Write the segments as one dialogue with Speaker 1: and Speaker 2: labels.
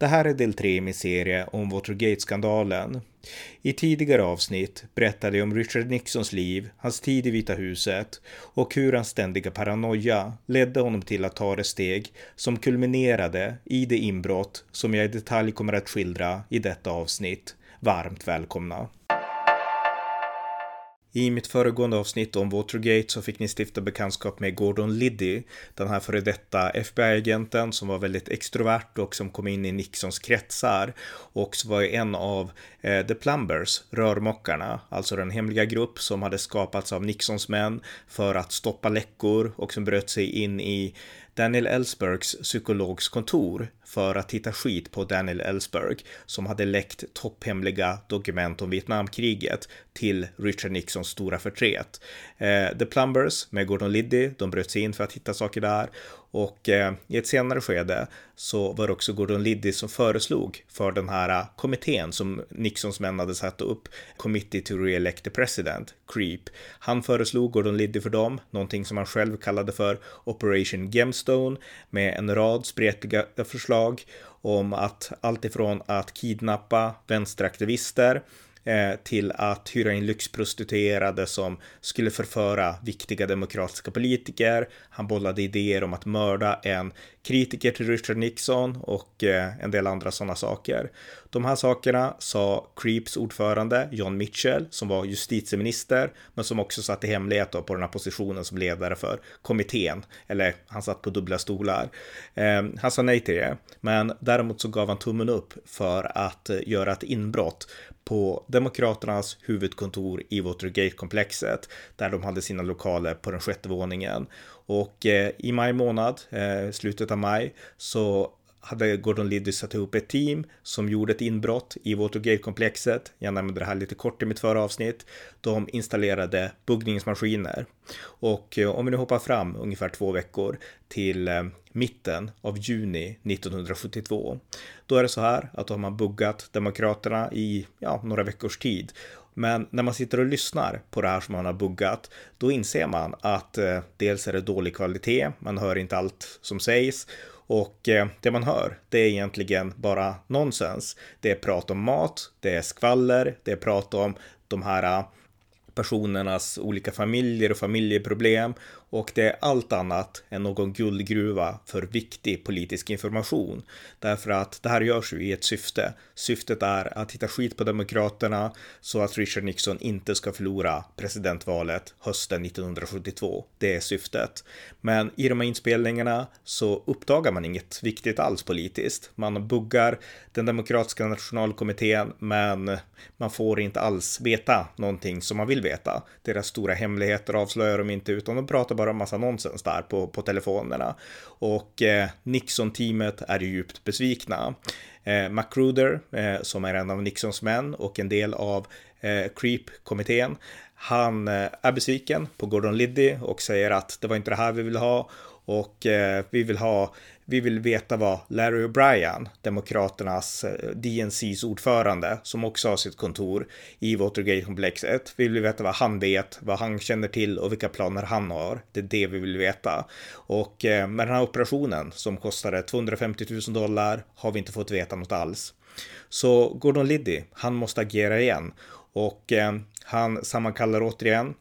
Speaker 1: Det här är del 3 i min serie om Watergate-skandalen. I tidigare avsnitt berättade jag om Richard Nixons liv, hans tid i Vita huset och hur hans ständiga paranoia ledde honom till att ta det steg som kulminerade i det inbrott som jag i detalj kommer att skildra i detta avsnitt. Varmt välkomna! I mitt föregående avsnitt om Watergate så fick ni stifta bekantskap med Gordon Liddy, den här före detta FBI-agenten som var väldigt extrovert och som kom in i Nixons kretsar och som var en av eh, The Plumbers, rörmokarna, alltså den hemliga grupp som hade skapats av Nixons män för att stoppa läckor och som bröt sig in i Daniel Ellsbergs psykologs kontor för att hitta skit på Daniel Ellsberg som hade läckt topphemliga dokument om Vietnamkriget till Richard Nixons stora förtret. Eh, The Plumbers med Gordon Liddy, de bröt sig in för att hitta saker där och eh, i ett senare skede så var det också Gordon Liddy som föreslog för den här eh, kommittén som Nixons män hade satt upp, Committee to Re-elect the President, CREEP. Han föreslog Gordon Liddy för dem, någonting som han själv kallade för Operation Gemstone med en rad spretiga förslag om att alltifrån att kidnappa vänsteraktivister eh, till att hyra in lyxprostituerade som skulle förföra viktiga demokratiska politiker. Han bollade idéer om att mörda en kritiker till Richard Nixon och eh, en del andra sådana saker. De här sakerna sa Creeps ordförande John Mitchell som var justitieminister men som också satt i hemlighet på den här positionen som ledare för kommittén. Eller han satt på dubbla stolar. Eh, han sa nej till det, men däremot så gav han tummen upp för att eh, göra ett inbrott på Demokraternas huvudkontor i Watergate-komplexet där de hade sina lokaler på den sjätte våningen. Och eh, i maj månad, eh, slutet av maj, så hade Gordon Liddy satt ihop ett team som gjorde ett inbrott i Watergate-komplexet. Jag nämnde det här lite kort i mitt förra avsnitt. De installerade buggningsmaskiner. Och eh, om vi nu hoppar fram ungefär två veckor till eh, mitten av juni 1972. Då är det så här att då har man buggat Demokraterna i ja, några veckors tid. Men när man sitter och lyssnar på det här som man har buggat, då inser man att eh, dels är det dålig kvalitet, man hör inte allt som sägs och eh, det man hör, det är egentligen bara nonsens. Det är prat om mat, det är skvaller, det är prat om de här eh, personernas olika familjer och familjeproblem och det är allt annat än någon guldgruva för viktig politisk information. Därför att det här görs ju i ett syfte. Syftet är att hitta skit på Demokraterna så att Richard Nixon inte ska förlora presidentvalet hösten 1972. Det är syftet. Men i de här inspelningarna så uppdagar man inget viktigt alls politiskt. Man buggar den demokratiska nationalkommittén men man får inte alls veta någonting som man vill veta. Deras stora hemligheter avslöjar de inte utan de pratar bara en massa nonsens där på, på telefonerna. Och eh, Nixon-teamet är djupt besvikna. Eh, Macruder, eh, som är en av Nixons män och en del av eh, Creep-kommittén, han eh, är besviken på Gordon Liddy och säger att det var inte det här vi ville ha och eh, vi vill ha vi vill veta vad Larry O'Brien, Demokraternas eh, DNCs ordförande, som också har sitt kontor i Watergate-komplexet, vi vill veta vad han vet, vad han känner till och vilka planer han har. Det är det vi vill veta. Och eh, med den här operationen som kostade 250 000 dollar har vi inte fått veta något alls. Så Gordon Liddy, han måste agera igen och eh, han sammankallar återigen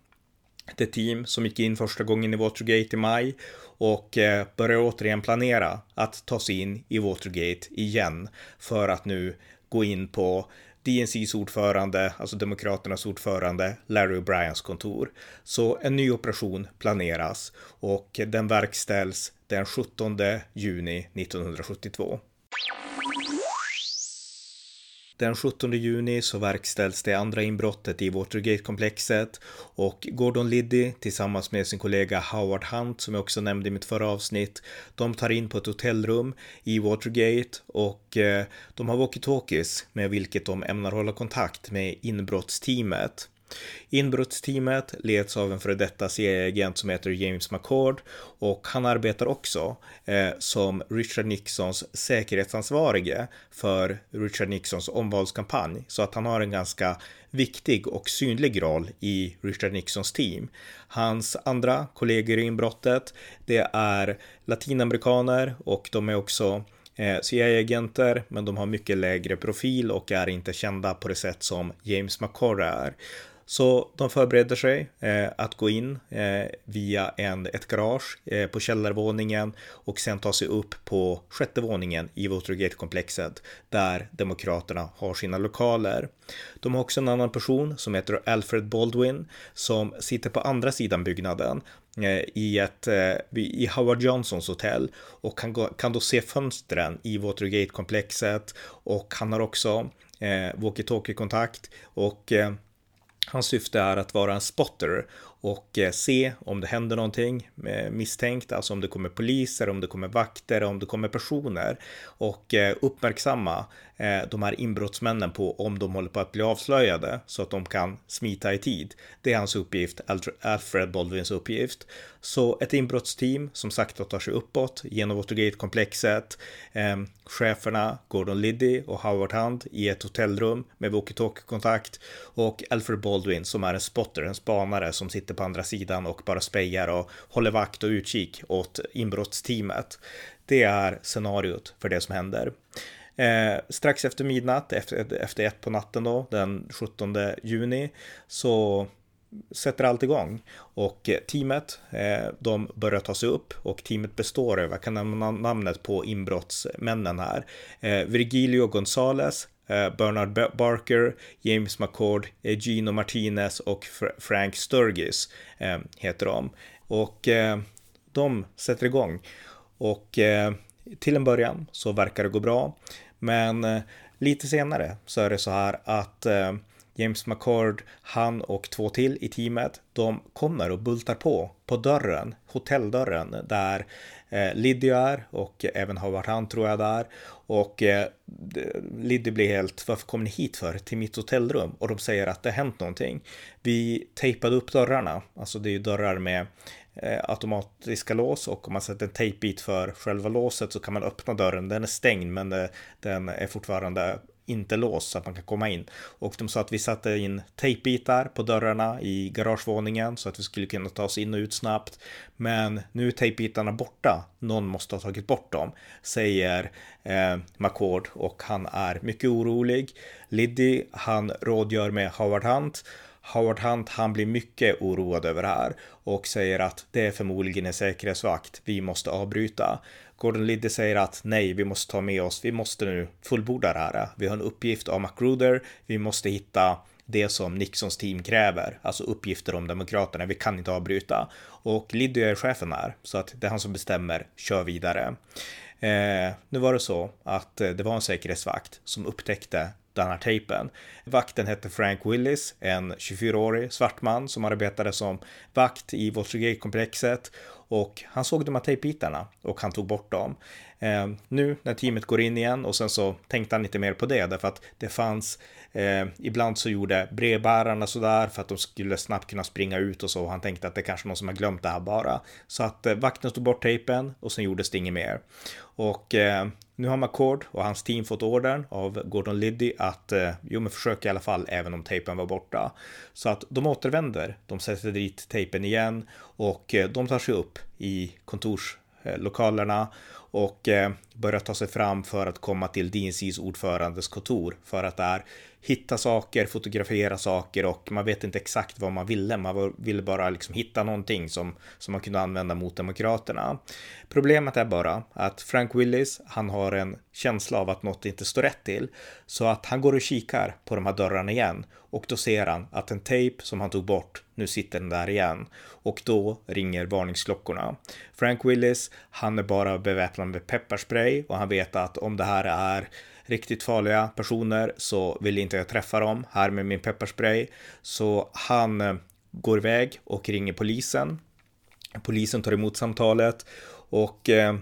Speaker 1: det team som gick in första gången i Watergate i maj och eh, börjar återigen planera att ta sig in i Watergate igen för att nu gå in på DNCs ordförande, alltså Demokraternas ordförande, Larry O'Briens kontor. Så en ny operation planeras och den verkställs den 17 juni 1972. Den 17 juni så verkställs det andra inbrottet i Watergate-komplexet och Gordon Liddy tillsammans med sin kollega Howard Hunt som jag också nämnde i mitt förra avsnitt. De tar in på ett hotellrum i Watergate och eh, de har walkie-talkies med vilket de ämnar hålla kontakt med inbrottsteamet. Inbrottsteamet leds av en före detta CIA-agent som heter James McCord och han arbetar också eh, som Richard Nixons säkerhetsansvarige för Richard Nixons omvalskampanj så att han har en ganska viktig och synlig roll i Richard Nixons team. Hans andra kollegor i inbrottet, det är latinamerikaner och de är också eh, CIA-agenter, men de har mycket lägre profil och är inte kända på det sätt som James McCord är. Så de förbereder sig eh, att gå in eh, via en, ett garage eh, på källarvåningen och sen ta sig upp på sjätte våningen i Watergate-komplexet där Demokraterna har sina lokaler. De har också en annan person som heter Alfred Baldwin som sitter på andra sidan byggnaden eh, i, ett, eh, i Howard Johnsons hotell och kan, kan då se fönstren i Watergate-komplexet och han har också eh, walkie-talkie-kontakt och eh, Hans syfte är att vara en spotter och eh, se om det händer någonting eh, misstänkt, alltså om det kommer poliser, om det kommer vakter, om det kommer personer och eh, uppmärksamma de här inbrottsmännen på om de håller på att bli avslöjade så att de kan smita i tid. Det är hans uppgift, Alfred Baldwins uppgift. Så ett inbrottsteam som sakta tar sig uppåt genom Watergate-komplexet. Eh, cheferna Gordon Liddy och Howard Hunt i ett hotellrum med walkie-talkie-kontakt och Alfred Baldwin som är en spotter, en spanare som sitter på andra sidan och bara spejar och håller vakt och utkik åt inbrottsteamet. Det är scenariot för det som händer. Eh, strax efter midnatt, efter, efter ett på natten då, den 17 juni, så sätter allt igång och teamet eh, de börjar ta sig upp och teamet består av, jag kan nämna namnet på inbrottsmännen här, eh, Virgilio Gonzales, Eh, Bernard Barker, James McCord, eh, Gino Martinez och Frank Sturgis eh, heter de. Och de sätter igång och till en början så verkar det gå bra. Men lite senare så är det så här att James McCord, han och två till i teamet, de kommer och bultar på på dörren, hotelldörren där eh, Liddy är och även Howard Hunt tror jag där. Och eh, Liddy blir helt, varför kommer ni hit för? Till mitt hotellrum? Och de säger att det har hänt någonting. Vi tejpade upp dörrarna, alltså det är ju dörrar med eh, automatiska lås och om man sätter en tejpbit för själva låset så kan man öppna dörren. Den är stängd men eh, den är fortfarande inte låst så att man kan komma in. Och de sa att vi satte in tejpbitar på dörrarna i garagevåningen så att vi skulle kunna ta oss in och ut snabbt. Men nu är tejpbitarna borta. Någon måste ha tagit bort dem, säger eh, McCord och han är mycket orolig. Liddy, han rådgör med Howard Hunt Howard Hunt, han blir mycket oroad över det här och säger att det är förmodligen en säkerhetsvakt. Vi måste avbryta. Gordon Liddy säger att nej, vi måste ta med oss, vi måste nu fullborda det här. Vi har en uppgift av Magruder, vi måste hitta det som Nixons team kräver, alltså uppgifter om demokraterna. Vi kan inte avbryta. Och Liddy är chefen här, så att det är han som bestämmer, kör vidare. Eh, nu var det så att eh, det var en säkerhetsvakt som upptäckte den här tejpen. Vakten hette Frank Willis, en 24-årig svart man som arbetade som vakt i Watergate-komplexet och han såg de här tejpbitarna och han tog bort dem. Eh, nu när teamet går in igen och sen så tänkte han inte mer på det därför att det fanns eh, ibland så gjorde brevbärarna sådär för att de skulle snabbt kunna springa ut och så. Han tänkte att det kanske är någon som har glömt det här bara. Så att eh, vakten tog bort tejpen och sen gjordes det inget mer. Och eh, nu har McCord och hans team fått ordern av Gordon Liddy att eh, jo, men försök i alla fall även om tejpen var borta. Så att de återvänder. De sätter dit tejpen igen och eh, de tar sig upp i kontorslokalerna och eh, börjar ta sig fram för att komma till DNCs ordförandes kontor för att där hitta saker, fotografera saker och man vet inte exakt vad man ville. Man ville bara liksom hitta någonting som, som man kunde använda mot demokraterna. Problemet är bara att Frank Willis, han har en känsla av att något inte står rätt till. Så att han går och kikar på de här dörrarna igen och då ser han att en tejp som han tog bort, nu sitter den där igen. Och då ringer varningsklockorna. Frank Willis, han är bara beväpnad med pepparspray och han vet att om det här är riktigt farliga personer så vill inte jag träffa dem här med min pepparspray. Så han eh, går iväg och ringer polisen. Polisen tar emot samtalet och eh,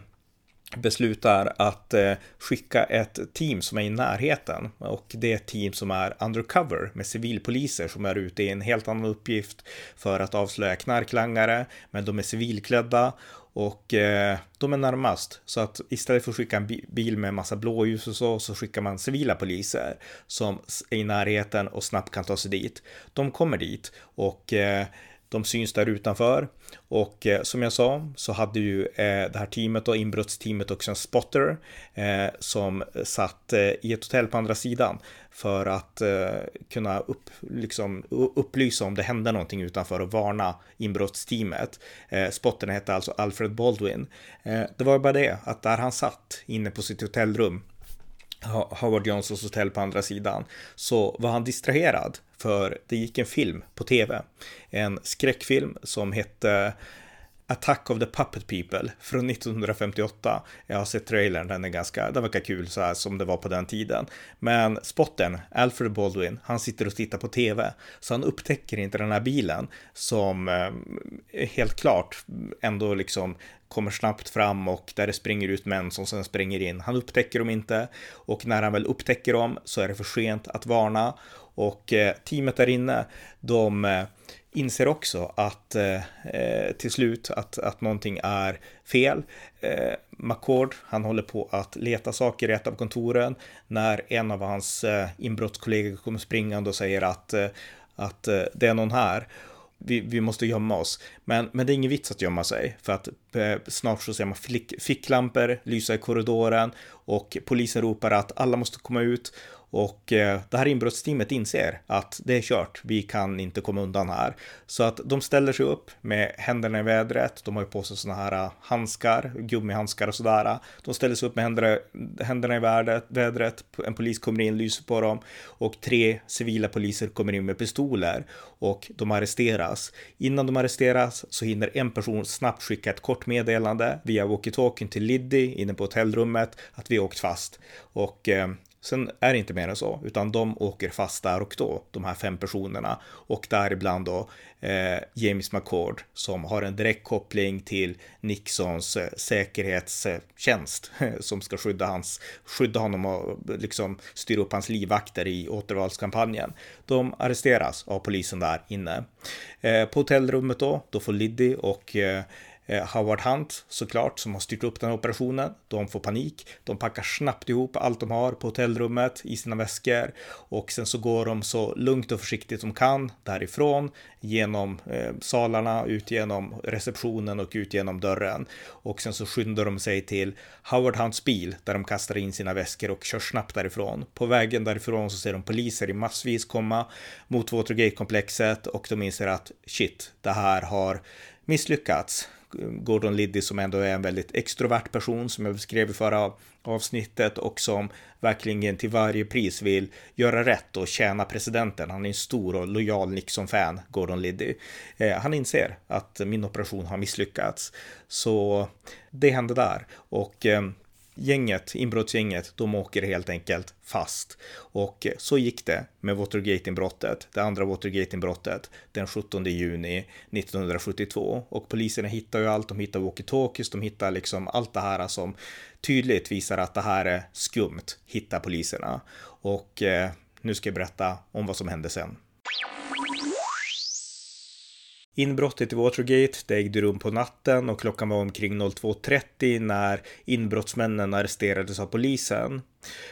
Speaker 1: beslutar att eh, skicka ett team som är i närheten och det är ett team som är undercover med civilpoliser som är ute i en helt annan uppgift för att avslöja knarklangare, men de är civilklädda och eh, de är närmast. Så att istället för att skicka en bil med massa blåljus och så, så skickar man civila poliser som är i närheten och snabbt kan ta sig dit. De kommer dit och eh, de syns där utanför och eh, som jag sa så hade ju eh, det här teamet och inbrottsteamet också en spotter eh, som satt eh, i ett hotell på andra sidan för att eh, kunna upp, liksom, upplysa om det hände någonting utanför och varna inbrottsteamet. Eh, spottern hette alltså Alfred Baldwin. Eh, det var bara det att där han satt inne på sitt hotellrum Howard Johnsons hotell på andra sidan, så var han distraherad för det gick en film på tv. En skräckfilm som hette Attack of the Puppet People från 1958. Jag har sett trailern, den är ganska, den verkar kul så här som det var på den tiden. Men spotten, Alfred Baldwin, han sitter och tittar på tv, så han upptäcker inte den här bilen som eh, helt klart ändå liksom kommer snabbt fram och där det springer ut män som sen springer in. Han upptäcker dem inte och när han väl upptäcker dem så är det för sent att varna och eh, teamet där inne, de eh, inser också att eh, eh, till slut att, att någonting är fel. Eh, McCord, han håller på att leta saker i ett av kontoren när en av hans eh, inbrottskollegor kommer springande och säger att, eh, att det är någon här vi, vi måste gömma oss. Men, men det är ingen vits att gömma sig för att eh, snart så ser man flick, ficklampor lysa i korridoren och polisen ropar att alla måste komma ut och eh, det här inbrottsteamet inser att det är kört, vi kan inte komma undan här. Så att de ställer sig upp med händerna i vädret, de har ju på sig sådana här eh, handskar, gummihandskar och sådär. De ställer sig upp med händerna, händerna i vädret, vädret, en polis kommer in, lyser på dem och tre civila poliser kommer in med pistoler och de arresteras. Innan de arresteras så hinner en person snabbt skicka ett kort meddelande via walkie-talkien till Liddy inne på hotellrummet att vi åkt fast. Och eh, Sen är det inte mer än så, utan de åker fast där och då, de här fem personerna. Och däribland då eh, James McCord som har en direkt koppling till Nixons eh, säkerhetstjänst som ska skydda, hans, skydda honom och liksom styra upp hans livvakter i återvalskampanjen. De arresteras av polisen där inne. Eh, på hotellrummet då, då får Liddy och eh, Eh, Howard Hunt såklart, som har styrt upp den här operationen. De får panik. De packar snabbt ihop allt de har på hotellrummet i sina väskor och sen så går de så lugnt och försiktigt de kan därifrån genom eh, salarna, ut genom receptionen och ut genom dörren. Och sen så skyndar de sig till Howard Hunts bil där de kastar in sina väskor och kör snabbt därifrån. På vägen därifrån så ser de poliser i massvis komma mot Watergate-komplexet och de inser att shit, det här har misslyckats. Gordon Liddy som ändå är en väldigt extrovert person som jag beskrev i förra avsnittet och som verkligen till varje pris vill göra rätt och tjäna presidenten. Han är en stor och lojal Nixon-fan, Gordon Liddy. Eh, han inser att min operation har misslyckats. Så det hände där och eh, gänget, inbrottsgänget, de åker helt enkelt fast. Och så gick det med Watergate-inbrottet, det andra Watergate-inbrottet, den 17 juni 1972. Och poliserna hittar ju allt, de hittar walkie-talkies, de hittar liksom allt det här som tydligt visar att det här är skumt, hittar poliserna. Och eh, nu ska jag berätta om vad som hände sen. Inbrottet i Watergate det ägde rum på natten och klockan var omkring 02.30 när inbrottsmännen arresterades av polisen.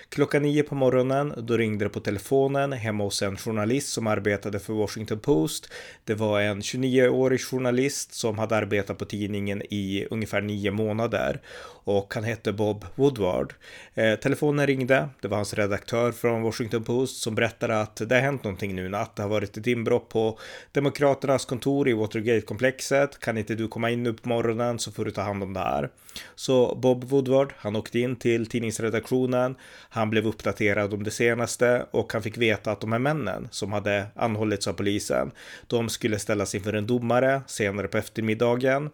Speaker 1: Klockan nio på morgonen, då ringde det på telefonen hemma hos en journalist som arbetade för Washington Post. Det var en 29-årig journalist som hade arbetat på tidningen i ungefär nio månader och han hette Bob Woodward. Eh, telefonen ringde, det var hans redaktör från Washington Post som berättade att det har hänt någonting nu natt. Det har varit ett inbrott på Demokraternas kontor i Watergate-komplexet. Kan inte du komma in nu på morgonen så får du ta hand om det här. Så Bob Woodward, han åkte in till tidningsredaktionen han blev uppdaterad om det senaste och han fick veta att de här männen som hade anhållits av polisen, de skulle ställas inför en domare senare på eftermiddagen.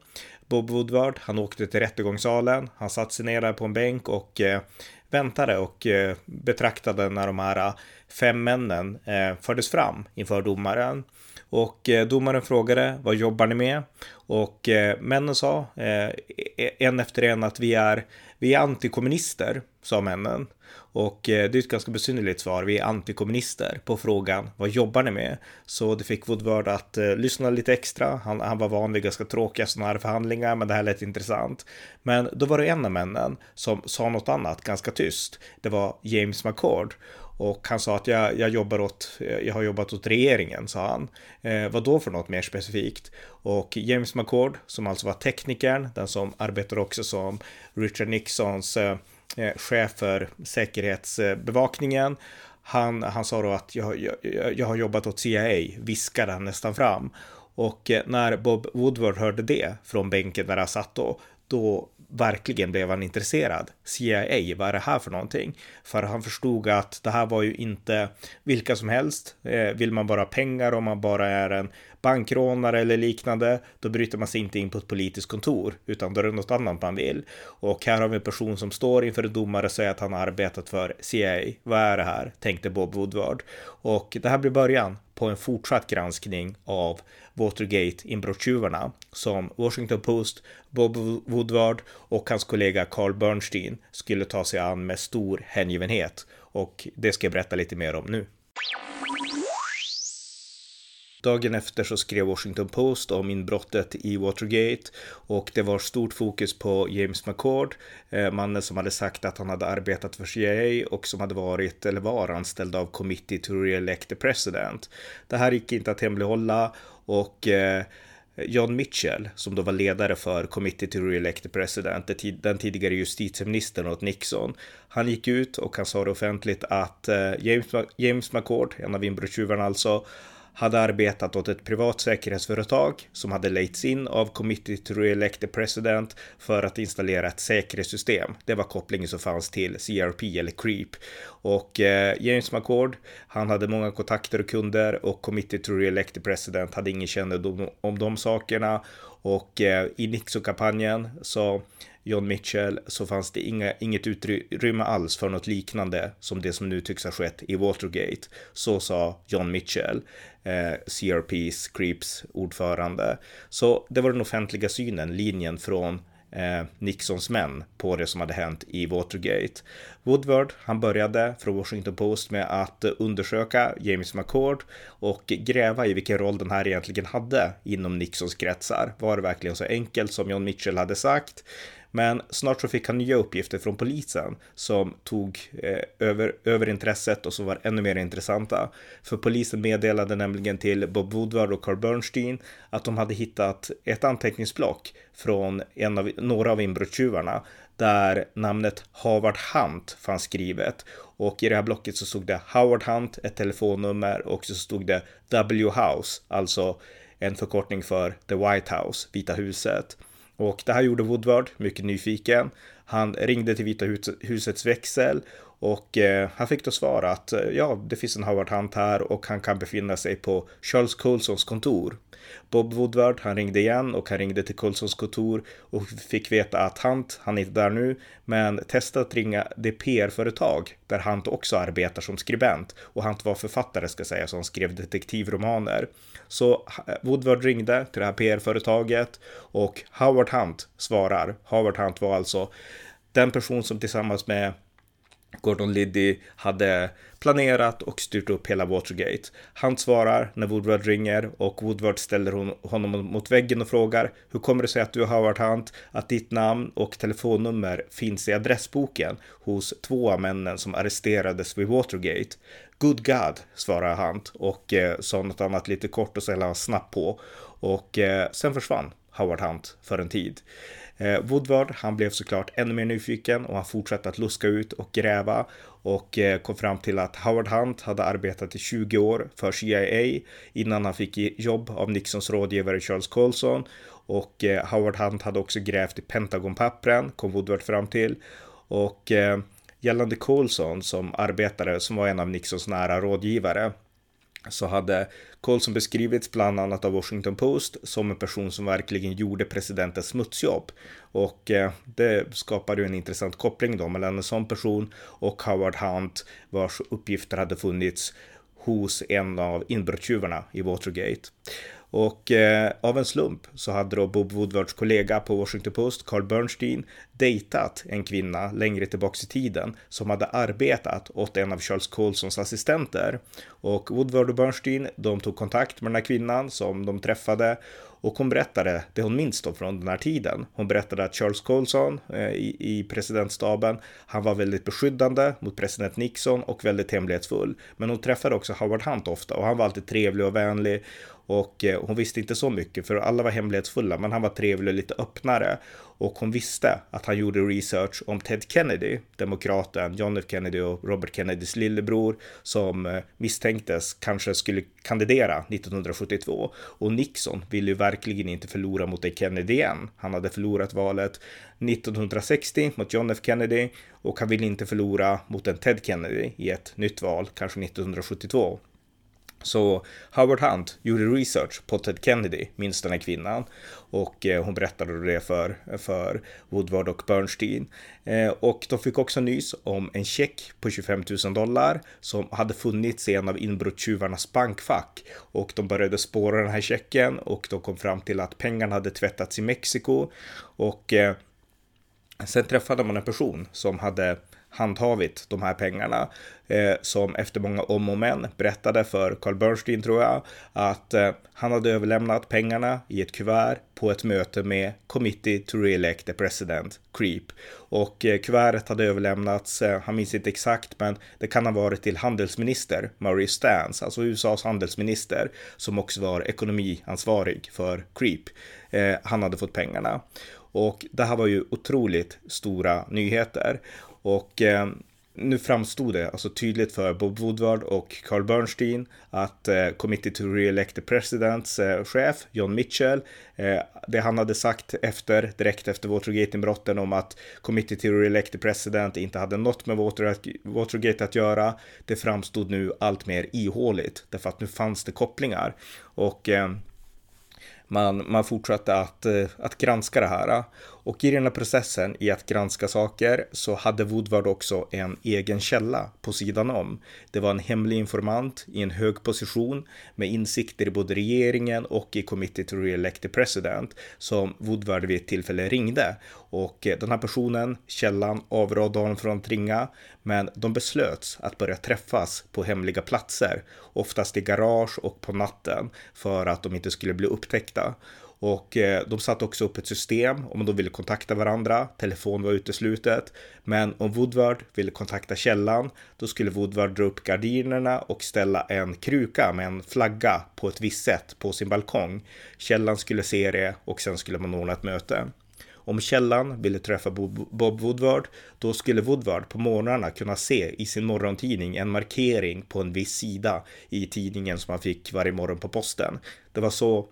Speaker 1: Bob Woodward, han åkte till rättegångssalen, han satt sig ner där på en bänk och eh, väntade och eh, betraktade när de här eh, fem männen eh, fördes fram inför domaren. Och eh, domaren frågade vad jobbar ni med? Och eh, männen sa eh, e-, en efter en att vi är, vi är antikommunister, sa männen. Och eh, det är ett ganska besynnerligt svar. Vi är antikommunister på frågan vad jobbar ni med? Så det fick Woodward att eh, lyssna lite extra. Han, han var van vid ganska tråkiga sådana här förhandlingar, men det här lät intressant. Men då var det en av männen som sa något annat ganska tyst. Det var James McCord. Och han sa att jag, jag jobbar åt, jag har jobbat åt regeringen, sa han. Eh, vad då för något mer specifikt? Och James McCord, som alltså var teknikern, den som arbetar också som Richard Nixons eh, eh chef för säkerhetsbevakningen, han, han sa då att jag, jag, jag har jobbat åt CIA, viskade han nästan fram. Och eh, när Bob Woodward hörde det från bänken där han satt då, då verkligen blev han intresserad. CIA, vad är det här för någonting? För han förstod att det här var ju inte vilka som helst. Eh, vill man bara ha pengar om man bara är en bankrånare eller liknande, då bryter man sig inte in på ett politiskt kontor, utan då är det något annat man vill. Och här har vi en person som står inför en domare och säger att han har arbetat för CIA. Vad är det här? tänkte Bob Woodward. Och det här blir början på en fortsatt granskning av Watergate-inbrottstjuvarna som Washington Post, Bob Woodward och hans kollega Carl Bernstein skulle ta sig an med stor hängivenhet. Och det ska jag berätta lite mer om nu. Dagen efter så skrev Washington Post om inbrottet i Watergate och det var stort fokus på James McCord, eh, mannen som hade sagt att han hade arbetat för CIA och som hade varit eller var anställd av Committee to Re-elect the President. Det här gick inte att hemlighålla och eh, John Mitchell, som då var ledare för Committee to Re-elect the President, den tidigare justitieministern åt Nixon, han gick ut och han sa det offentligt att eh, James, James McCord, en av inbrottstjuvarna alltså, hade arbetat åt ett privat säkerhetsföretag som hade lejts in av Committee to Re-elect the President för att installera ett säkerhetssystem. Det var kopplingen som fanns till CRP eller CREEP. Och eh, James McCord, han hade många kontakter och kunder och Committee to Re-elect the President hade ingen kännedom om de sakerna. Och eh, i Nixon-kampanjen så John Mitchell så fanns det inga, inget utrymme alls för något liknande som det som nu tycks ha skett i Watergate. Så sa John Mitchell, eh, CRPs, Creeps ordförande. Så det var den offentliga synen, linjen från eh, Nixons män på det som hade hänt i Watergate. Woodward, han började från Washington Post med att undersöka James McCord och gräva i vilken roll den här egentligen hade inom Nixons kretsar. Var det verkligen så enkelt som John Mitchell hade sagt? Men snart så fick han nya uppgifter från polisen som tog eh, över, över intresset och som var ännu mer intressanta. För polisen meddelade nämligen till Bob Woodward och Carl Bernstein att de hade hittat ett anteckningsblock från en av, några av inbrottstjuvarna där namnet Howard Hunt fanns skrivet. Och i det här blocket så stod det Howard Hunt, ett telefonnummer och så stod det W House, alltså en förkortning för The White House, Vita huset. Och det här gjorde Woodward mycket nyfiken. Han ringde till Vita husets växel och eh, han fick då svara att eh, ja, det finns en Howard Hunt här och han kan befinna sig på Charles Coulsons kontor. Bob Woodward, han ringde igen och han ringde till Coulsons kontor och fick veta att Hunt, han är inte där nu, men testa att ringa det PR-företag där Hunt också arbetar som skribent och Hunt var författare ska säga, så han skrev detektivromaner. Så eh, Woodward ringde till det här PR-företaget och Howard Hunt svarar. Howard Hunt var alltså den person som tillsammans med Gordon Liddy hade planerat och styrt upp hela Watergate. Han svarar när Woodward ringer och Woodward ställer honom mot väggen och frågar hur kommer det sig att du har Howard Hunt, att ditt namn och telefonnummer finns i adressboken hos två av männen som arresterades vid Watergate. Good God, svarar Hunt och eh, sa något annat lite kort och så han snabbt på och eh, sen försvann Howard Hunt för en tid. Eh, Woodward, han blev såklart ännu mer nyfiken och han fortsatte att luska ut och gräva och eh, kom fram till att Howard Hunt hade arbetat i 20 år för CIA innan han fick jobb av Nixons rådgivare Charles Colson och eh, Howard Hunt hade också grävt i Pentagonpappren, kom Woodward fram till. Och eh, gällande Colson som arbetare, som var en av Nixons nära rådgivare, så hade Colson beskrivits bland annat av Washington Post som en person som verkligen gjorde presidentens smutsjobb. Och eh, det skapade ju en intressant koppling då mellan en sån person och Howard Hunt vars uppgifter hade funnits hos en av inbrottstjuvarna i Watergate. Och eh, av en slump så hade då Bob Woodwards kollega på Washington Post, Carl Bernstein, dejtat en kvinna längre tillbaks i tiden som hade arbetat åt en av Charles Colsons assistenter. Och Woodward och Bernstein, de tog kontakt med den här kvinnan som de träffade och hon berättade det hon minns då från den här tiden. Hon berättade att Charles Colson eh, i, i presidentstaben, han var väldigt beskyddande mot president Nixon och väldigt hemlighetsfull. Men hon träffade också Howard Hunt ofta och han var alltid trevlig och vänlig och eh, hon visste inte så mycket för alla var hemlighetsfulla, men han var trevlig och lite öppnare. Och hon visste att han gjorde research om Ted Kennedy, demokraten John F Kennedy och Robert Kennedys lillebror, som eh, misstänktes kanske skulle kandidera 1972. Och Nixon ville ju verkligen inte förlora mot en Kennedy igen. Han hade förlorat valet 1960 mot John F Kennedy och han ville inte förlora mot en Ted Kennedy i ett nytt val, kanske 1972. Så Howard Hunt gjorde research på Ted Kennedy, minns den här kvinnan. Och eh, hon berättade det för, för Woodward och Bernstein. Eh, och de fick också nys om en check på 25 000 dollar som hade funnits i en av inbrottstjuvarnas bankfack. Och de började spåra den här checken och de kom fram till att pengarna hade tvättats i Mexiko. Och eh, sen träffade man en person som hade handhavit de här pengarna eh, som efter många om och men berättade för Carl Bernstein tror jag att eh, han hade överlämnat pengarna i ett kuvert på ett möte med Committee to Re-elect the President, CREEP. Och eh, kuvertet hade överlämnats, eh, han minns inte exakt, men det kan ha varit till handelsminister Murray Stans, alltså USAs handelsminister, som också var ekonomiansvarig för CREEP. Eh, han hade fått pengarna. Och det här var ju otroligt stora nyheter. Och eh, nu framstod det alltså tydligt för Bob Woodward och Carl Bernstein att eh, Committee to Re-elect the Presidents eh, chef John Mitchell, eh, det han hade sagt efter, direkt efter Watergate-inbrotten om att Committee to Re-elect the President inte hade något med Watergate att göra, det framstod nu allt mer ihåligt därför att nu fanns det kopplingar. Och eh, man, man fortsatte att, eh, att granska det här. Och i den här processen i att granska saker så hade Woodward också en egen källa på sidan om. Det var en hemlig informant i en hög position med insikter i både regeringen och i Committee to Re-elect the President som Woodward vid ett tillfälle ringde. Och eh, den här personen, källan, avrådde honom från att ringa, men de beslöts att börja träffas på hemliga platser, oftast i garage och på natten, för att de inte skulle bli upptäckta. Och eh, de satte också upp ett system om de ville kontakta varandra. Telefon var uteslutet. Men om Woodward ville kontakta källan, då skulle Woodward dra upp gardinerna och ställa en kruka med en flagga på ett visst sätt på sin balkong. Källan skulle se det och sen skulle man ordna ett möte. Om källan ville träffa Bob Woodward, då skulle Woodward på morgnarna kunna se i sin morgontidning en markering på en viss sida i tidningen som han fick varje morgon på posten. Det var så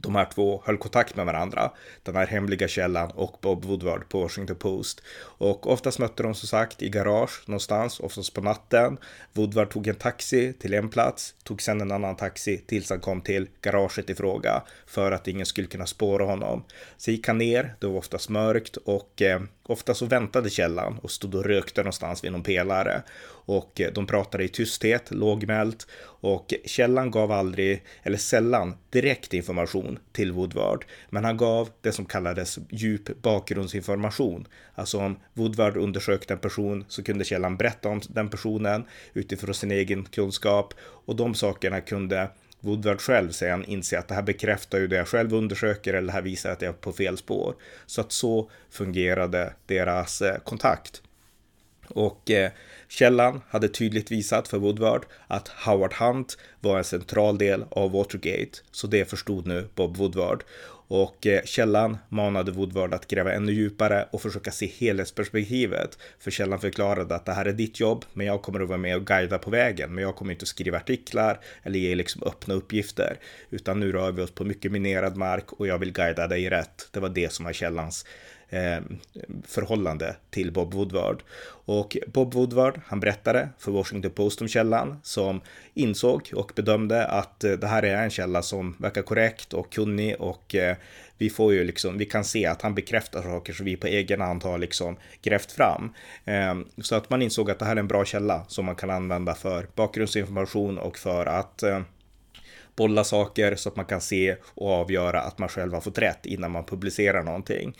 Speaker 1: de här två höll kontakt med varandra, den här hemliga källan och Bob Woodward på Washington Post. Och oftast mötte de som sagt i garage någonstans, oftast på natten. Woodward tog en taxi till en plats, tog sedan en annan taxi tills han kom till garaget i fråga för att ingen skulle kunna spåra honom. Så gick han ner, det var oftast mörkt och eh, ofta så väntade källan och stod och rökte någonstans vid någon pelare och eh, de pratade i tysthet, lågmält och källan gav aldrig, eller sällan, direkt information till Woodward, men han gav det som kallades djup bakgrundsinformation. Alltså om Woodward undersökte en person så kunde källan berätta om den personen utifrån sin egen kunskap och de sakerna kunde Woodward själv sen inse att det här bekräftar ju det jag själv undersöker eller det här visar att jag är på fel spår. Så att så fungerade deras eh, kontakt. Och eh, källan hade tydligt visat för Woodward att Howard Hunt var en central del av Watergate, så det förstod nu Bob Woodward. Och eh, källan manade Woodward att gräva ännu djupare och försöka se helhetsperspektivet. För källan förklarade att det här är ditt jobb, men jag kommer att vara med och guida på vägen. Men jag kommer inte att skriva artiklar eller ge liksom öppna uppgifter. Utan nu rör vi oss på mycket minerad mark och jag vill guida dig rätt. Det var det som var källans Eh, förhållande till Bob Woodward. Och Bob Woodward, han berättade för Washington Post om källan som insåg och bedömde att eh, det här är en källa som verkar korrekt och kunnig och eh, vi får ju liksom, vi kan se att han bekräftar saker som vi på egen hand har liksom grävt fram. Ehm, så att man insåg att det här är en bra källa som man kan använda för bakgrundsinformation och för att eh, bolla saker så att man kan se och avgöra att man själv har fått rätt innan man publicerar någonting.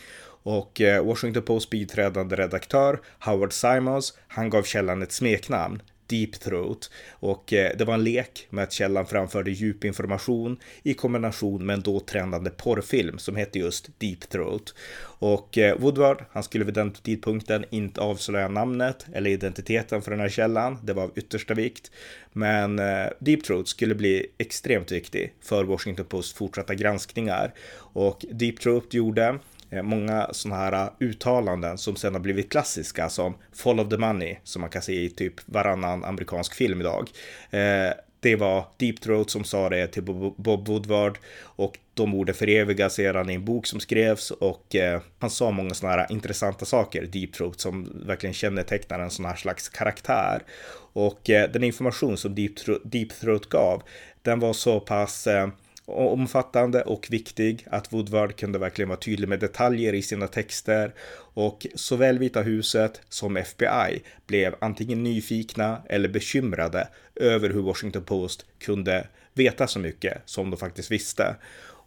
Speaker 1: Och eh, Washington Post biträdande redaktör Howard Simons, han gav källan ett smeknamn, Deep Throat och eh, det var en lek med att källan framförde djup information i kombination med en då trendande porrfilm som hette just Deep Throat. Och eh, Woodward, han skulle vid den tidpunkten inte avslöja namnet eller identiteten för den här källan. Det var av yttersta vikt. Men Deep Throat skulle bli extremt viktig för Washington Posts fortsatta granskningar. Och Deep Throat gjorde Eh, många sådana här eh, uttalanden som sen har blivit klassiska som Follow the money som man kan se i typ varannan amerikansk film idag. Eh, det var Deep Throat som sa det till Bob Woodward och de orden förevigas sedan i en bok som skrevs och han sa många sådana här intressanta saker, Deep Throat, som verkligen kännetecknar en sån här slags karaktär. Och den information som Deep Throat, Deep Throat gav, den var så pass omfattande och viktig att Woodward kunde verkligen vara tydlig med detaljer i sina texter och såväl Vita huset som FBI blev antingen nyfikna eller bekymrade över hur Washington Post kunde veta så mycket som de faktiskt visste.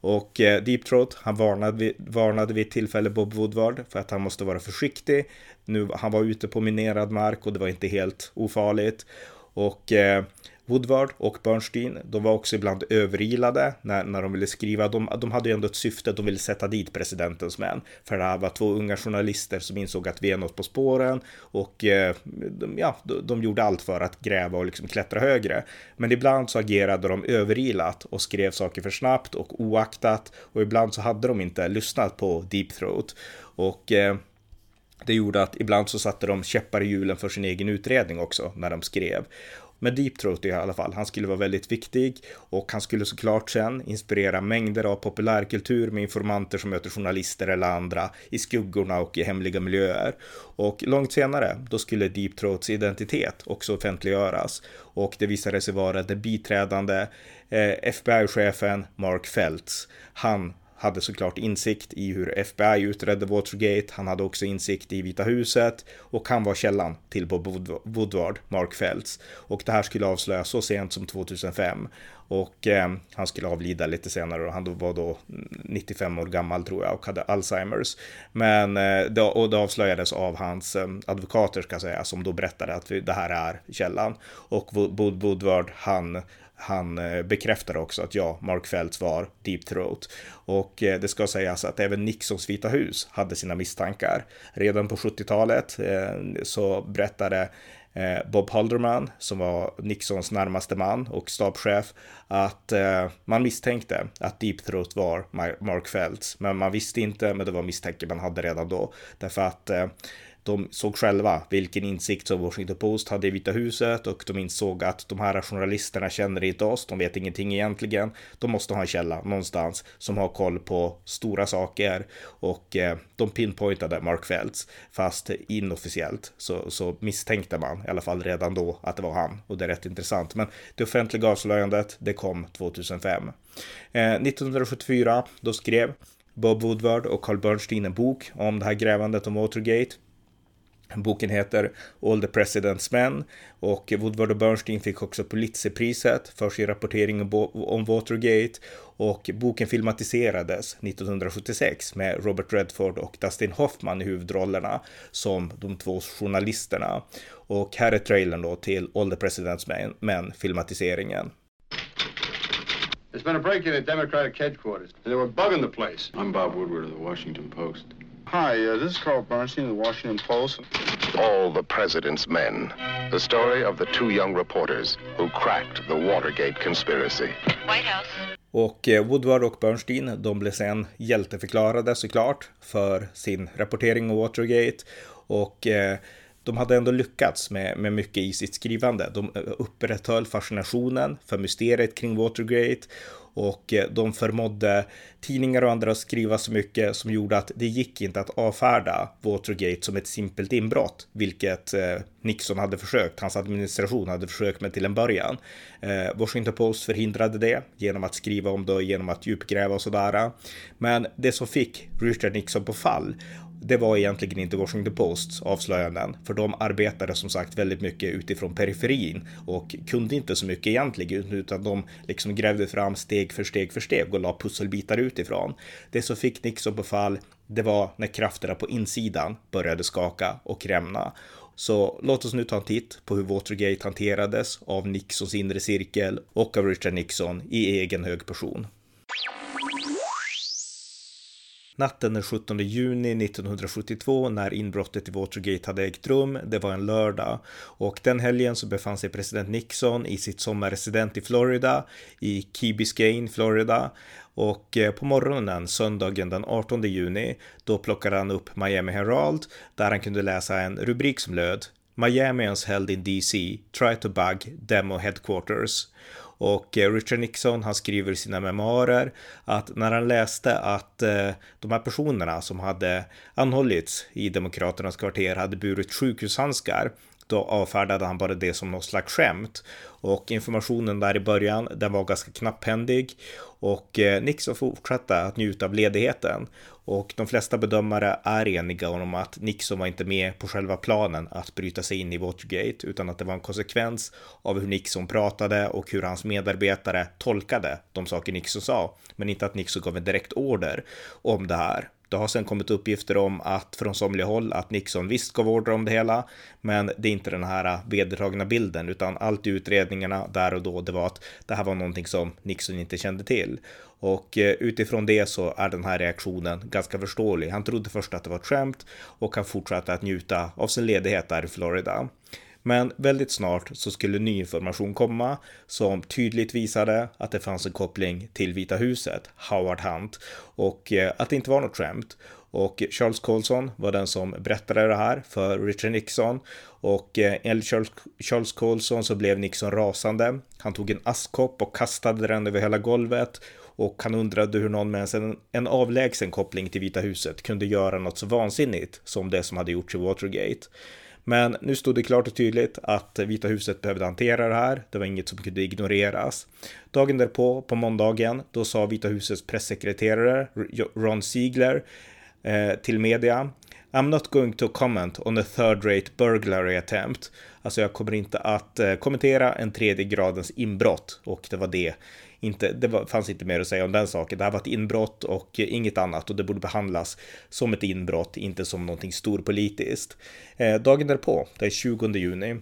Speaker 1: Och eh, Deep Throat, han varnade, varnade vid ett tillfälle Bob Woodward för att han måste vara försiktig. Nu, han var ute på minerad mark och det var inte helt ofarligt. Och eh, Woodward och Bernstein, de var också ibland överilade när, när de ville skriva. De, de hade ju ändå ett syfte, de ville sätta dit presidentens män. För det här var två unga journalister som insåg att vi är något på spåren och eh, de, ja, de, de, gjorde allt för att gräva och liksom klättra högre. Men ibland så agerade de överilat och skrev saker för snabbt och oaktat och ibland så hade de inte lyssnat på Deep Throat. Och eh, det gjorde att ibland så satte de käppar i hjulen för sin egen utredning också när de skrev. Men Deep Throat i alla fall, han skulle vara väldigt viktig och han skulle såklart sen inspirera mängder av populärkultur med informanter som möter journalister eller andra i skuggorna och i hemliga miljöer. Och långt senare, då skulle Deep Throats identitet också offentliggöras och det visade sig vara den biträdande eh, FBI-chefen Mark Feltz. Han hade såklart insikt i hur FBI utredde Watergate. Han hade också insikt i Vita huset och han var källan till Bob Woodward, Mark Feltz. Och det här skulle avslöjas så sent som 2005 och eh, han skulle avlida lite senare och han var då 95 år gammal tror jag och hade Alzheimers. Men eh, det, och det avslöjades av hans eh, advokater ska jag säga som då berättade att vi, det här är källan och Woodward han han bekräftade bekräftar också att ja, Mark Feltz var Deep Throat. Och eh, det ska sägas att även Nixons Vita hus hade sina misstankar. Redan på 70-talet eh, så berättade Bob Halderman, som var Nixons närmaste man och stabschef, att man misstänkte att Deep Throat var Mark Feltz. Men man visste inte, men det var misstänker man hade redan då. Därför att de såg själva vilken insikt som Washington Post hade i Vita huset och de insåg att de här journalisterna känner inte oss, de vet ingenting egentligen. De måste ha en källa någonstans som har koll på stora saker och eh, de pinpointade Mark Feltz fast inofficiellt så, så misstänkte man i alla fall redan då att det var han och det är rätt intressant. Men det offentliga avslöjandet, det kom 2005. Eh, 1974, då skrev Bob Woodward och Carl Bernstein en bok om det här grävandet om Watergate. Boken heter All the President's Men och Woodward och Bernstein fick också Pulitzerpriset för sin rapportering om Watergate och boken filmatiserades 1976 med Robert Redford och Dustin Hoffman i huvudrollerna som de två journalisterna. Och här är trailern då till All the President's Men, filmatiseringen. There's been a break-in at Democratic headquarters. They were bugging the place. I'm Bob Woodward of the Washington Post. Hi, uh, this is Carl Bernstein of the Washington Post. All the President's Men. The story of the two young reporters who cracked the Watergate conspiracy. White House. Och eh, Woodward och Bernstein, de blev sen hjälteförklarade såklart för sin rapportering om Watergate. Och eh, de hade ändå lyckats med, med mycket i sitt skrivande. De eh, upprätthöll fascinationen för mysteriet kring Watergate och eh, de förmådde tidningar och andra att skriva så mycket som gjorde att det gick inte att avfärda Watergate som ett simpelt inbrott, vilket eh, Nixon hade försökt, hans administration hade försökt med till en början. Eh, Washington Post förhindrade det genom att skriva om det, genom att djupgräva och sådär. Men det som fick Richard Nixon på fall det var egentligen inte Washington Posts avslöjanden, för de arbetade som sagt väldigt mycket utifrån periferin och kunde inte så mycket egentligen, utan de liksom grävde fram steg för steg för steg och la pusselbitar utifrån. Det som fick Nixon på fall, det var när krafterna på insidan började skaka och rämna. Så låt oss nu ta en titt på hur Watergate hanterades av Nixons inre cirkel och av Richard Nixon i egen hög person. Natten den 17 juni 1972 när inbrottet i Watergate hade ägt rum, det var en lördag. Och den helgen så befann sig president Nixon i sitt sommarresident i Florida, i Key Biscayne, Florida. Och eh, på morgonen söndagen den 18 juni då plockade han upp Miami Herald där han kunde läsa en rubrik som löd Miamians held in DC, try to bug demo headquarters. Och eh, Richard Nixon, han skriver i sina memoarer att när han läste att eh, de här personerna som hade anhållits i Demokraternas kvarter hade burit sjukhushandskar då avfärdade han bara det som något slags skämt. Och informationen där i början, den var ganska knapphändig och eh, Nixon fortsatte att njuta av ledigheten. Och de flesta bedömare är eniga om att Nixon var inte med på själva planen att bryta sig in i Watergate, utan att det var en konsekvens av hur Nixon pratade och hur hans medarbetare tolkade de saker Nixon sa, men inte att Nixon gav en direkt order om det här. Det har sen kommit uppgifter om att från somliga håll att Nixon visst gav order om det hela, men det är inte den här vedertagna bilden, utan allt i utredningarna där och då, det var att det här var någonting som Nixon inte kände till. Och eh, utifrån det så är den här reaktionen ganska förståelig. Han trodde först att det var ett skämt och han fortsatte att njuta av sin ledighet där i Florida. Men väldigt snart så skulle ny information komma som tydligt visade att det fanns en koppling till Vita huset, Howard Hunt, och eh, att det inte var något skämt. Och Charles Colson var den som berättade det här för Richard Nixon. Och eh, enligt Charles Colson så blev Nixon rasande. Han tog en askkopp och kastade den över hela golvet. Och han undrade hur någon med en, en avlägsen koppling till Vita huset kunde göra något så vansinnigt som det som hade gjorts i Watergate. Men nu stod det klart och tydligt att Vita huset behövde hantera det här. Det var inget som kunde ignoreras. Dagen därpå, på måndagen, då sa Vita husets pressekreterare Ron Siegler eh, till media I'm not going to comment on a third rate burglary attempt. Alltså jag kommer inte att eh, kommentera en tredje gradens inbrott och det var det inte, det var, fanns inte mer att säga om den saken. Det här var ett inbrott och inget annat och det borde behandlas som ett inbrott, inte som någonting storpolitiskt. Eh, dagen därpå, den är 20 juni,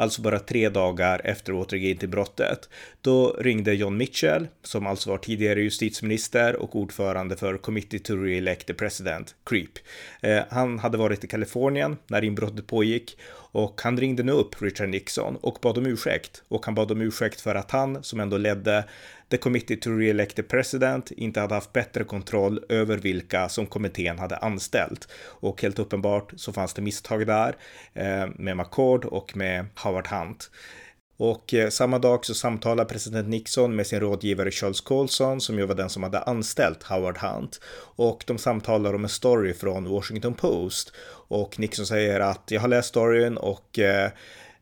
Speaker 1: alltså bara tre dagar efter Watergate-brottet. Då ringde John Mitchell, som alltså var tidigare justitieminister och ordförande för Committee to Re-elect the President, CREEP. Eh, han hade varit i Kalifornien när inbrottet pågick och han ringde nu upp Richard Nixon och bad om ursäkt. Och han bad om ursäkt för att han, som ändå ledde The Committee to Re-elect the President, inte hade haft bättre kontroll över vilka som kommittén hade anställt. Och helt uppenbart så fanns det misstag där eh, med McCord och med Howard Hunt. Och eh, samma dag så samtalar president Nixon med sin rådgivare Charles Colson som ju var den som hade anställt Howard Hunt. Och de samtalar om en story från Washington Post. Och Nixon säger att jag har läst storyn och Eh,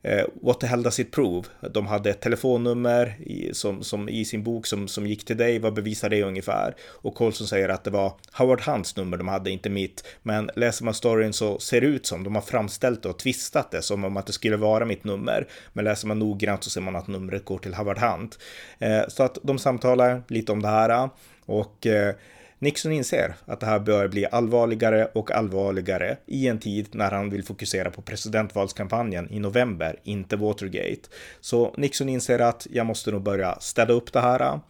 Speaker 1: Eh, What the hell does it prove? De hade ett telefonnummer i, som, som i sin bok som, som gick till dig. Vad bevisar det ungefär? Och Colson säger att det var Howard Hunts nummer de hade, inte mitt. Men läser man storyn så ser det ut som de har framställt det och tvistat det som om att det skulle vara mitt nummer. Men läser man noggrant så ser man att numret går till Howard Hunt. Eh, så att de samtalar lite om det här och eh, Nixon inser att det här bör bli allvarligare och allvarligare i en tid när han vill fokusera på presidentvalskampanjen i november, inte Watergate. Så Nixon inser att jag måste nog börja städa upp det här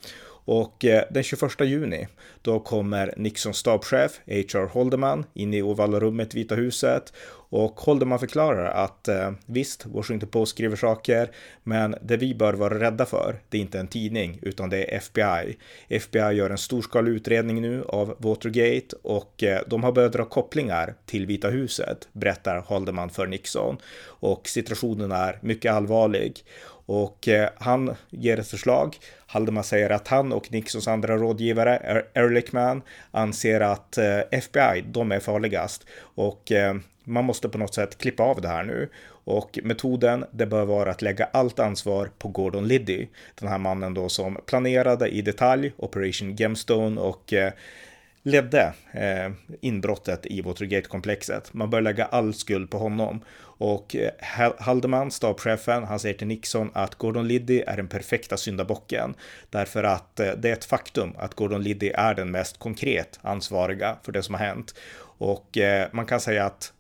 Speaker 1: och eh, den 21 juni, då kommer Nixons stabschef H.R. Holdeman in i ovala rummet Vita huset och Holdeman förklarar att eh, visst, Washington Post skriver saker, men det vi bör vara rädda för, det är inte en tidning, utan det är FBI. FBI gör en storskalig utredning nu av Watergate och eh, de har börjat dra kopplingar till Vita huset, berättar Holdeman för Nixon. Och situationen är mycket allvarlig. Och han ger ett förslag Haldeman säger att han och Nixons andra rådgivare, Ehrlichman, anser att eh, FBI, de är farligast och eh, man måste på något sätt klippa av det här nu. Och metoden, det bör vara att lägga allt ansvar på Gordon Liddy, den här mannen då som planerade i detalj Operation Gemstone och eh, ledde eh, inbrottet i Watergate-komplexet. Man bör lägga all skuld på honom. Och eh, Haldeman, stabschefen, han säger till Nixon att Gordon Liddy är den perfekta syndabocken. Därför att eh, det är ett faktum att Gordon Liddy är den mest konkret ansvariga för det som har hänt. Och eh, man kan säga att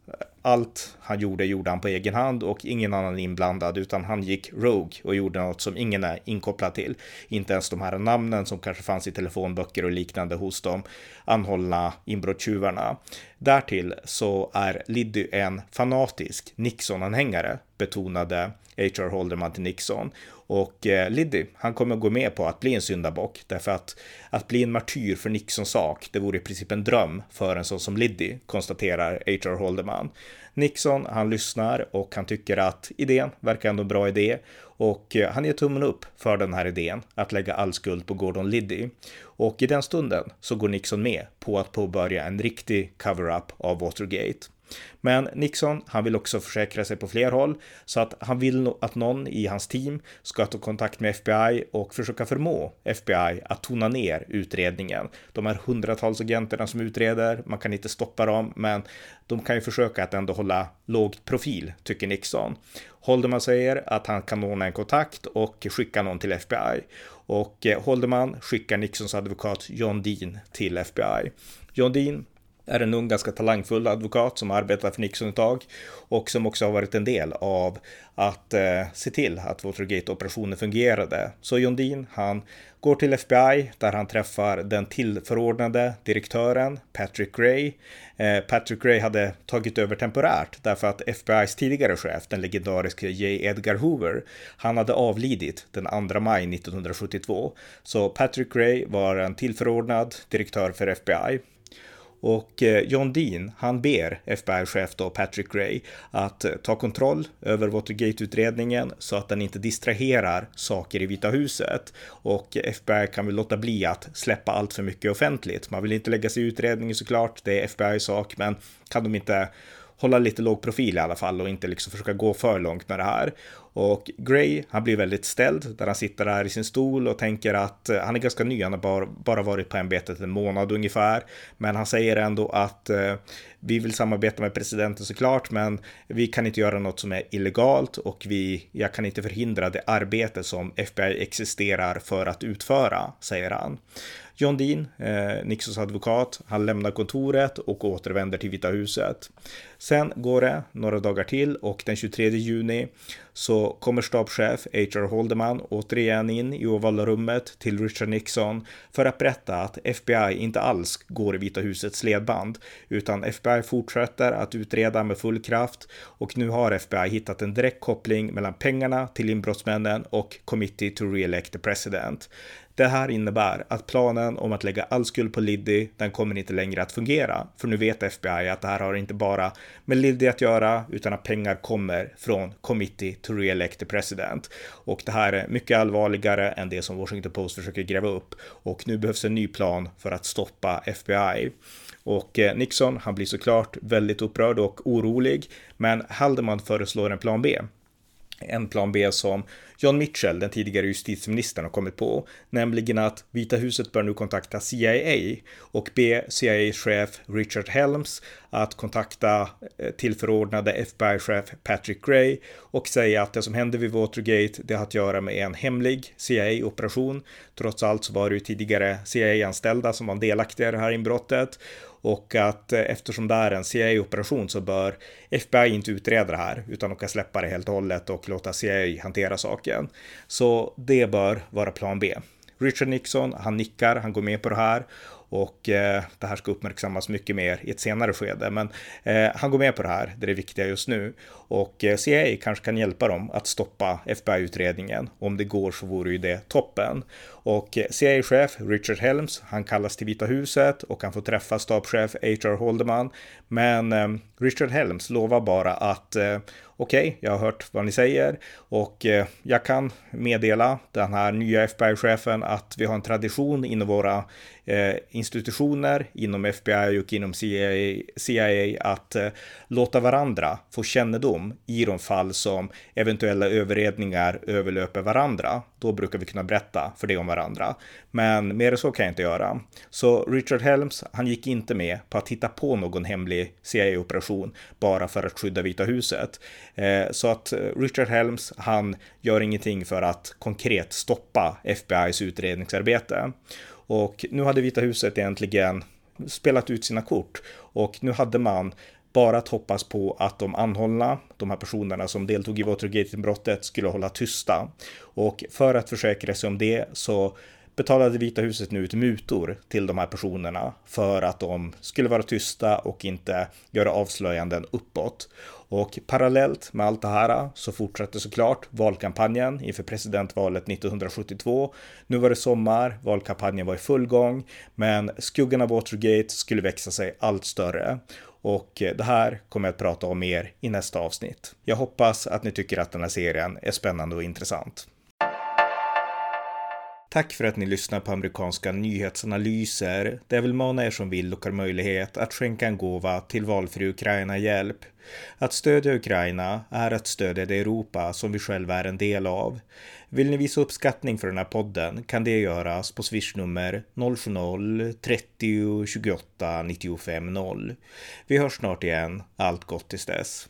Speaker 1: allt han gjorde gjorde han på egen hand och ingen annan inblandad utan han gick rogue och gjorde något som ingen är inkopplad till. Inte ens de här namnen som kanske fanns i telefonböcker och liknande hos de anhållna inbrottstjuvarna. Därtill så är Liddy en fanatisk Nixon-anhängare, betonade H.R. Holderman till Nixon. Och eh, Liddy, han kommer gå med på att bli en syndabock därför att att bli en martyr för Nixons sak, det vore i princip en dröm för en sån som Liddy, konstaterar H.R. Holderman. Nixon, han lyssnar och han tycker att idén verkar ändå en bra idé och eh, han ger tummen upp för den här idén att lägga all skuld på Gordon Liddy. Och i den stunden så går Nixon med på att påbörja en riktig cover-up av Watergate. Men Nixon, han vill också försäkra sig på fler håll så att han vill att någon i hans team ska ta kontakt med FBI och försöka förmå FBI att tona ner utredningen. De här hundratals agenterna som utreder, man kan inte stoppa dem, men de kan ju försöka att ändå hålla låg profil, tycker Nixon. Holderman säger att han kan ordna en kontakt och skicka någon till FBI. Och eh, Holderman skickar Nixons advokat John Dean till FBI. John Dean är en ung, ganska talangfull advokat som arbetar för Nixon ett tag och som också har varit en del av att eh, se till att Watergate-operationen fungerade. Så John Dean, han går till FBI där han träffar den tillförordnade direktören Patrick Gray. Eh, Patrick Gray hade tagit över temporärt därför att FBIs tidigare chef, den legendariske J. Edgar Hoover, han hade avlidit den 2 maj 1972. Så Patrick Gray var en tillförordnad direktör för FBI och eh, John Dean, han ber FBI-chef då Patrick Gray att eh, ta kontroll över Watergate-utredningen så att den inte distraherar saker i Vita huset. Och eh, FBI kan väl låta bli att släppa allt för mycket offentligt. Man vill inte lägga sig i utredningen såklart, det är FBI's sak, men kan de inte hålla lite låg profil i alla fall och inte liksom försöka gå för långt med det här. Och Gray, han blir väldigt ställd där han sitter där i sin stol och tänker att eh, han är ganska ny, han har bara, bara varit på ämbetet en månad ungefär. Men han säger ändå att eh, vi vill samarbeta med presidenten såklart, men vi kan inte göra något som är illegalt och vi, jag kan inte förhindra det arbete som FBI existerar för att utföra, säger han. John Dean, eh, Nixons advokat, han lämnar kontoret och återvänder till Vita huset. Sen går det några dagar till och den 23 juni så kommer stabschef H.R. Holdeman återigen in i ovala rummet till Richard Nixon för att berätta att FBI inte alls går i Vita husets ledband utan FBI fortsätter att utreda med full kraft och nu har FBI hittat en direkt koppling mellan pengarna till inbrottsmännen och Committee to Re-elect the President. Det här innebär att planen om att lägga all skuld på Liddy, den kommer inte längre att fungera. För nu vet FBI att det här har inte bara med Liddy att göra, utan att pengar kommer från Committee to Re-elect the President. Och det här är mycket allvarligare än det som Washington Post försöker gräva upp. Och nu behövs en ny plan för att stoppa FBI. Och eh, Nixon, han blir såklart väldigt upprörd och orolig, men Haldeman föreslår en plan B en plan B som John Mitchell, den tidigare justitieministern, har kommit på, nämligen att Vita huset bör nu kontakta CIA och be CIA-chef Richard Helms att kontakta eh, tillförordnade FBI-chef Patrick Gray och säga att det som hände vid Watergate, det har att göra med en hemlig CIA-operation. Trots allt så var det ju tidigare CIA-anställda som var delaktiga i det här inbrottet och att eh, eftersom det är en CIA-operation så bör FBI inte utreda det här utan de kan släppa det helt och hållet och låta CIA hantera saken. Så det bör vara plan B. Richard Nixon, han nickar, han går med på det här och eh, det här ska uppmärksammas mycket mer i ett senare skede. Men eh, han går med på det här, det är det viktiga just nu. Och eh, CIA kanske kan hjälpa dem att stoppa FBI-utredningen. Om det går så vore ju det toppen. Och eh, CIA-chef Richard Helms, han kallas till Vita huset och han får träffa stabschef H.R. Holdeman. Men eh, Richard Helms lovar bara att eh, okej, okay, jag har hört vad ni säger och eh, jag kan meddela den här nya FBI-chefen att vi har en tradition inom våra eh, institutioner, inom FBI och inom CIA, CIA att eh, låta varandra få kännedom i de fall som eventuella överredningar överlöper varandra. Då brukar vi kunna berätta för det om varandra. Men mer än så kan jag inte göra. Så Richard Helms, han gick inte med på att hitta på någon hemlig CIA-operation bara för att skydda Vita huset. Eh, så att eh, Richard Helms, han gör ingenting för att konkret stoppa FBI's utredningsarbete. Och nu hade Vita huset egentligen spelat ut sina kort och nu hade man bara att hoppas på att de anhållna, de här personerna som deltog i Watergate-brottet, skulle hålla tysta. Och för att försäkra sig om det så betalade Vita huset nu ut mutor till de här personerna för att de skulle vara tysta och inte göra avslöjanden uppåt. Och parallellt med allt det här så fortsatte såklart valkampanjen inför presidentvalet 1972. Nu var det sommar, valkampanjen var i full gång, men skuggan av Watergate skulle växa sig allt större. Och det här kommer jag att prata om mer i nästa avsnitt. Jag hoppas att ni tycker att den här serien är spännande och intressant. Tack för att ni lyssnar på amerikanska nyhetsanalyser där jag vill mana er som vill och har möjlighet att skänka en gåva till valfri Ukraina-hjälp. Att stödja Ukraina är att stödja det Europa som vi själva är en del av. Vill ni visa uppskattning för den här podden kan det göras på swishnummer 070-30 28 95 0. Vi hörs snart igen. Allt gott tills dess.